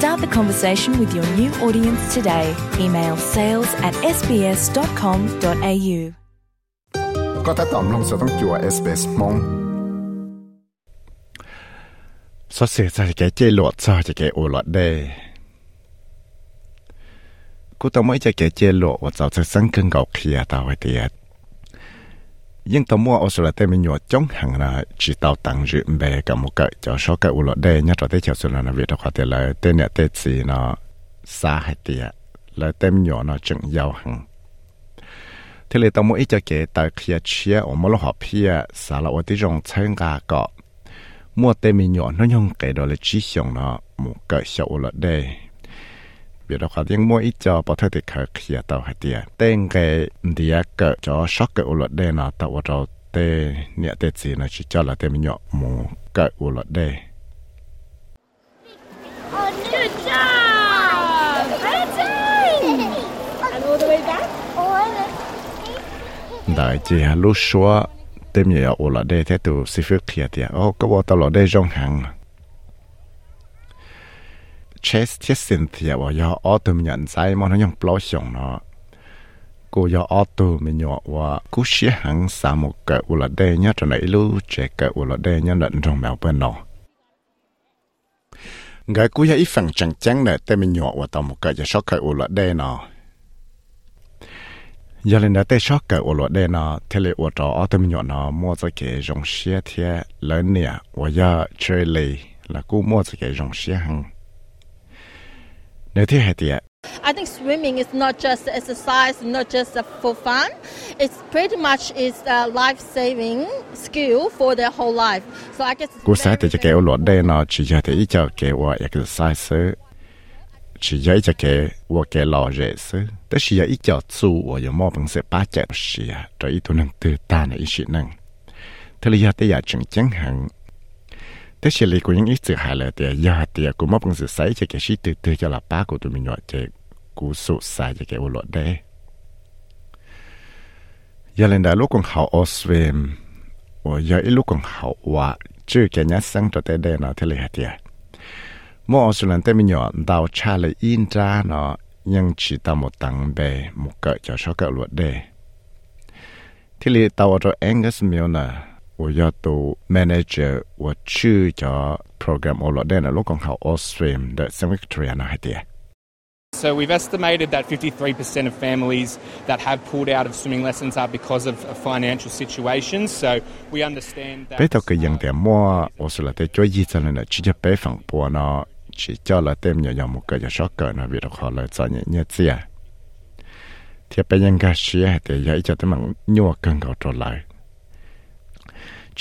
Start the conversation with your new audience today. Email sales at sbs.com.au Có thể tóm lòng sở thông chùa SBS mong. Sở sẽ sẽ cái chế luật sở sẽ cái luật đề. Cô tao mới sẽ cái chế luật và tao sẽ sáng cân gọc khía tao hay tiệt nhưng tao mua ở số là tên mình nhọ chống hàng là chỉ tao tăng dự bè cả một cái cho số cái u lọ đây nhớ cho tới chiều xuân là việc đó có thể là tên nhà tên gì nó xa hay tiệt là tên nhỏ nó chừng giàu hàng thế là tao mua ít cho kể tại kia chia ở một lúc học kia xả là ở tí trong chân gà cọ mua tên mình nhỏ nó nhung cái đó là chỉ xong nó, một cái sầu là đây biết đó khá tiếng mua ít cho bảo thôi thì khởi kia tao hay tiệt tên cái địa cái cho sót cái là đây nó tao vào đó tên nhẹ tên gì nó chỉ cho là tên mình nhỏ một cái là đây Good job! Well done! And all the way back. đại chỉ lúc xóa tên mình nhỏ là đây thế tụ sĩ phước kia tiệt ô cái bộ tao là đây trong hàng chest thiết sinh thì vào do auto mình nhận sai mà nó dùng bao xong nó cô do auto mình nhỏ và cú xé hằng sa một cái u là đây nhá cho này lưu chế cái u là đây nhá lẫn trong mèo bên nó người cú ya ít phần chẳng chẳng này tên mình nhỏ và tao một cái cho sót cái u là đây nó giờ lên đã tới sót cái u là đây nó thế là u trò auto mình nhỏ nó mua cho cái dòng xe thế lớn nè và giờ chơi lì là cú mua cho cái dòng xe hằng nơi thế hệ tiệt I think swimming is not just exercise, not just for fun. It's pretty much is a life-saving skill for their whole life. So I guess. Cú sai thì cho kẻ luật đây nó chỉ cho thì cho kẻ qua exercise chỉ dạy cho kẻ qua kẻ lò rễ sứ. Tất chỉ dạy cho chú và giờ mò bằng sẽ ba chạy sĩ à, rồi ít tu năng tư ta này ít sĩ năng. Thế là giờ tới giờ chứng chẳng hạn thế xử lý của những ít sự hại là thì giờ thì cũng mong sự sấy cho cái sĩ từ từ cho là ba của tụi mình nhỏ chế cú sụ sai cho cái ô lọt đấy giờ lên đại lúc còn học Oswim và giờ ít lúc còn học và chưa cái nhát sang cho tới đây nó thế là thì mỗi Australia tới mình nhỏ, đào cha là in ra nó nhưng chỉ ta một tầng bề một cỡ cho số cỡ luật đề. Thì lì tàu cho Angus Milner 我要到 manager 我去咗 program 我落的呢，路更好 Austrian 的 St Victoria 那系啲。 So we've estimated that 53% of families that have pulled out of swimming lessons are because of of financial situations. So we understand that. 俾到佢用点么，我说了，对做医生呢，只就俾放波呢，只叫了点有有冇个就少个呢，为了好了做嘢嘢子啊。贴俾人家写系有一只点样尿更高出来，只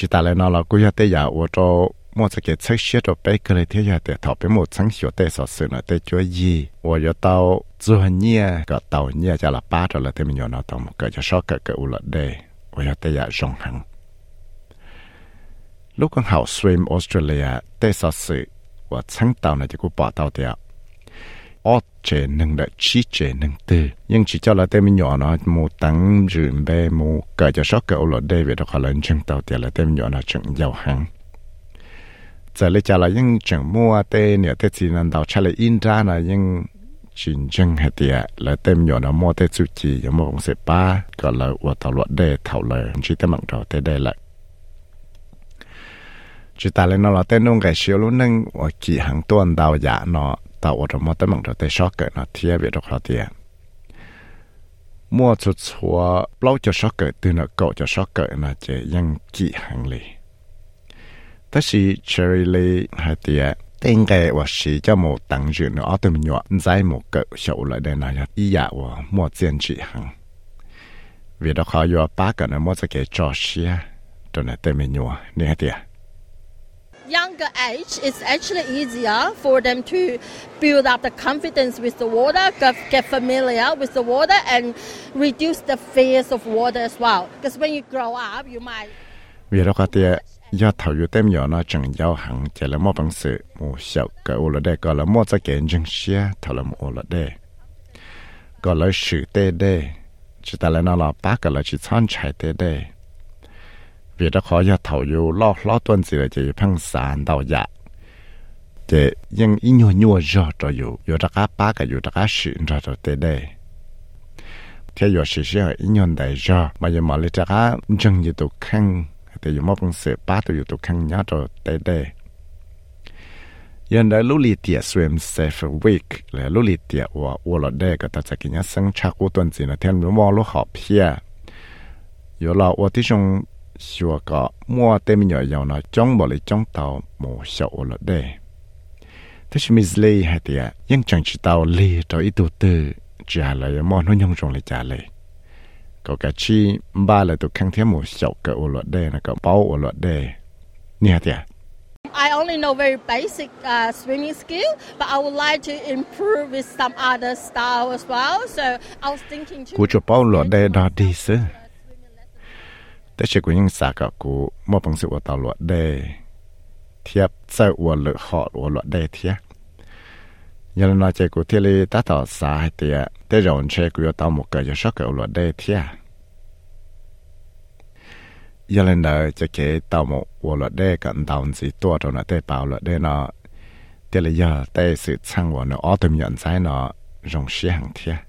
打来呢了，估要得呀，我做。我这个测试着背个来天下的，头边冇曾学的少事呢，得做医，我要到做业个到业就了八着了，对面有那到个就少个个无了的，我要得呀上行。如果好 swim Australia 的少事，我曾到呢就给报道掉。 chế nâng đã chi chế nâng tư. Nhưng chỉ cho là tên mình nhỏ nó mô tăng rừng bè, mô cả cho sót cờ ô lọt đê về đó khỏi lên chân tàu tiền là tên nhỏ nó chẳng giàu hẳn. Giờ lấy cho là nhưng chẳng mua tê nữa tê chỉ nâng đầu chả lại in ra là nhưng chuyện chân hệ tiệt là tên nhỏ nó mua tê chú chỉ giống một ông sếp ba gọi là và tàu lọt đê thảo lời chỉ tên mạng đầu tê đây lại. Chỉ ta lên nó là tên nông cái siêu luôn nâng và chỉ hàng tuần đào giả nó tạo trong một tấm bằng trở tay cỡ nó thiết bị đọc hạt tiền mua cho chúa lâu cho sót cỡ, từ nó cậu cho sót cỡ nó chỉ ยัง kỹ hàng lì. Tất sĩ Cherry Lee hai tiền tên cái và sĩ cho một tăng dự nó ở tầm nhỏ giải một cỡ sầu lại đây này ý dạ và mua tiền chỉ hàng. Vì đó khó yếu ba cỡ nó mua cho cái trò xia, cho nên tên mình nhỏ, nè tiền younger age, it's actually easier for them to build up the confidence with the water, get, get familiar with the water, and reduce the fears of water as well. Because when you grow up, you might. vì đó cái thể do thầu yu tem nhỏ nó chẳng giao hàng chỉ là mua bằng sự mua sầu cái ô là đây có là mua cho cái chân xia thầu là mua là đây có là sự tê đây chỉ ta là nó là ba cái là chỉ chọn chạy tê đây vì đã khó do thầu yêu lo lo tuần gì là chỉ phăng sản đầu dạ để nhưng ít nhiều nhiều rõ cho yêu yêu đó cá ba cái yêu đó cá sự rõ cho tê đây thế yu sự sự ít nhiều đại rõ mà giờ mà lấy ra cả chân như tụ khăn thì yêu mà bằng sự ba tụ tụ khăn nhá cho tê đây yên đại lúc li tiệt swim safe week là lúc li tiệt và và là đây cái ta sẽ kinh nghiệm sinh chắc của tuần gì là ชัวก็มัวเต็มหน่อยยาวนะจ้องบ่เลยจ้องเตาหมูเสียวละเด้ถ้าชิมิสเลยฮะเตียยังจังชิเตาเลยเตาอีตัวตื้อจ่าเลยมอนหุ่นยงจงเลยจ่าเลยก็กะชีบ้าเลยตัวข้างเทียหมูเสียวก็อวดเด้นะก็เป้าอวดเด้นี่ฮะเตีย I only know very basic uh, swimming skill, but I would like to improve with some other style as well. So I was thinking to. Cô cho bao lọ đây đó đi xứ. แต่เชกุยิงสากกูมอปังสิวตาลวดได้เทียบเจ้าอวลึกหออวลวดได้เทียยันนอเจกูเทลีตาต่อสาเตียแต่รอนเชกูยตาหมกเกยชอกเกอลวดได้เทียยันนอจะเกตาหมกอวลวดได้กันดาวสีตัวตรงนั้นได้เปล่าลวดได้นอเทลียแต่สืบช่างวันนออตมยันใจนอรงเสียงเทีย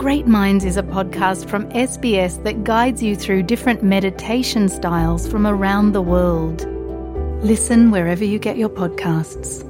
Great Minds is a podcast from SBS that guides you through different meditation styles from around the world. Listen wherever you get your podcasts.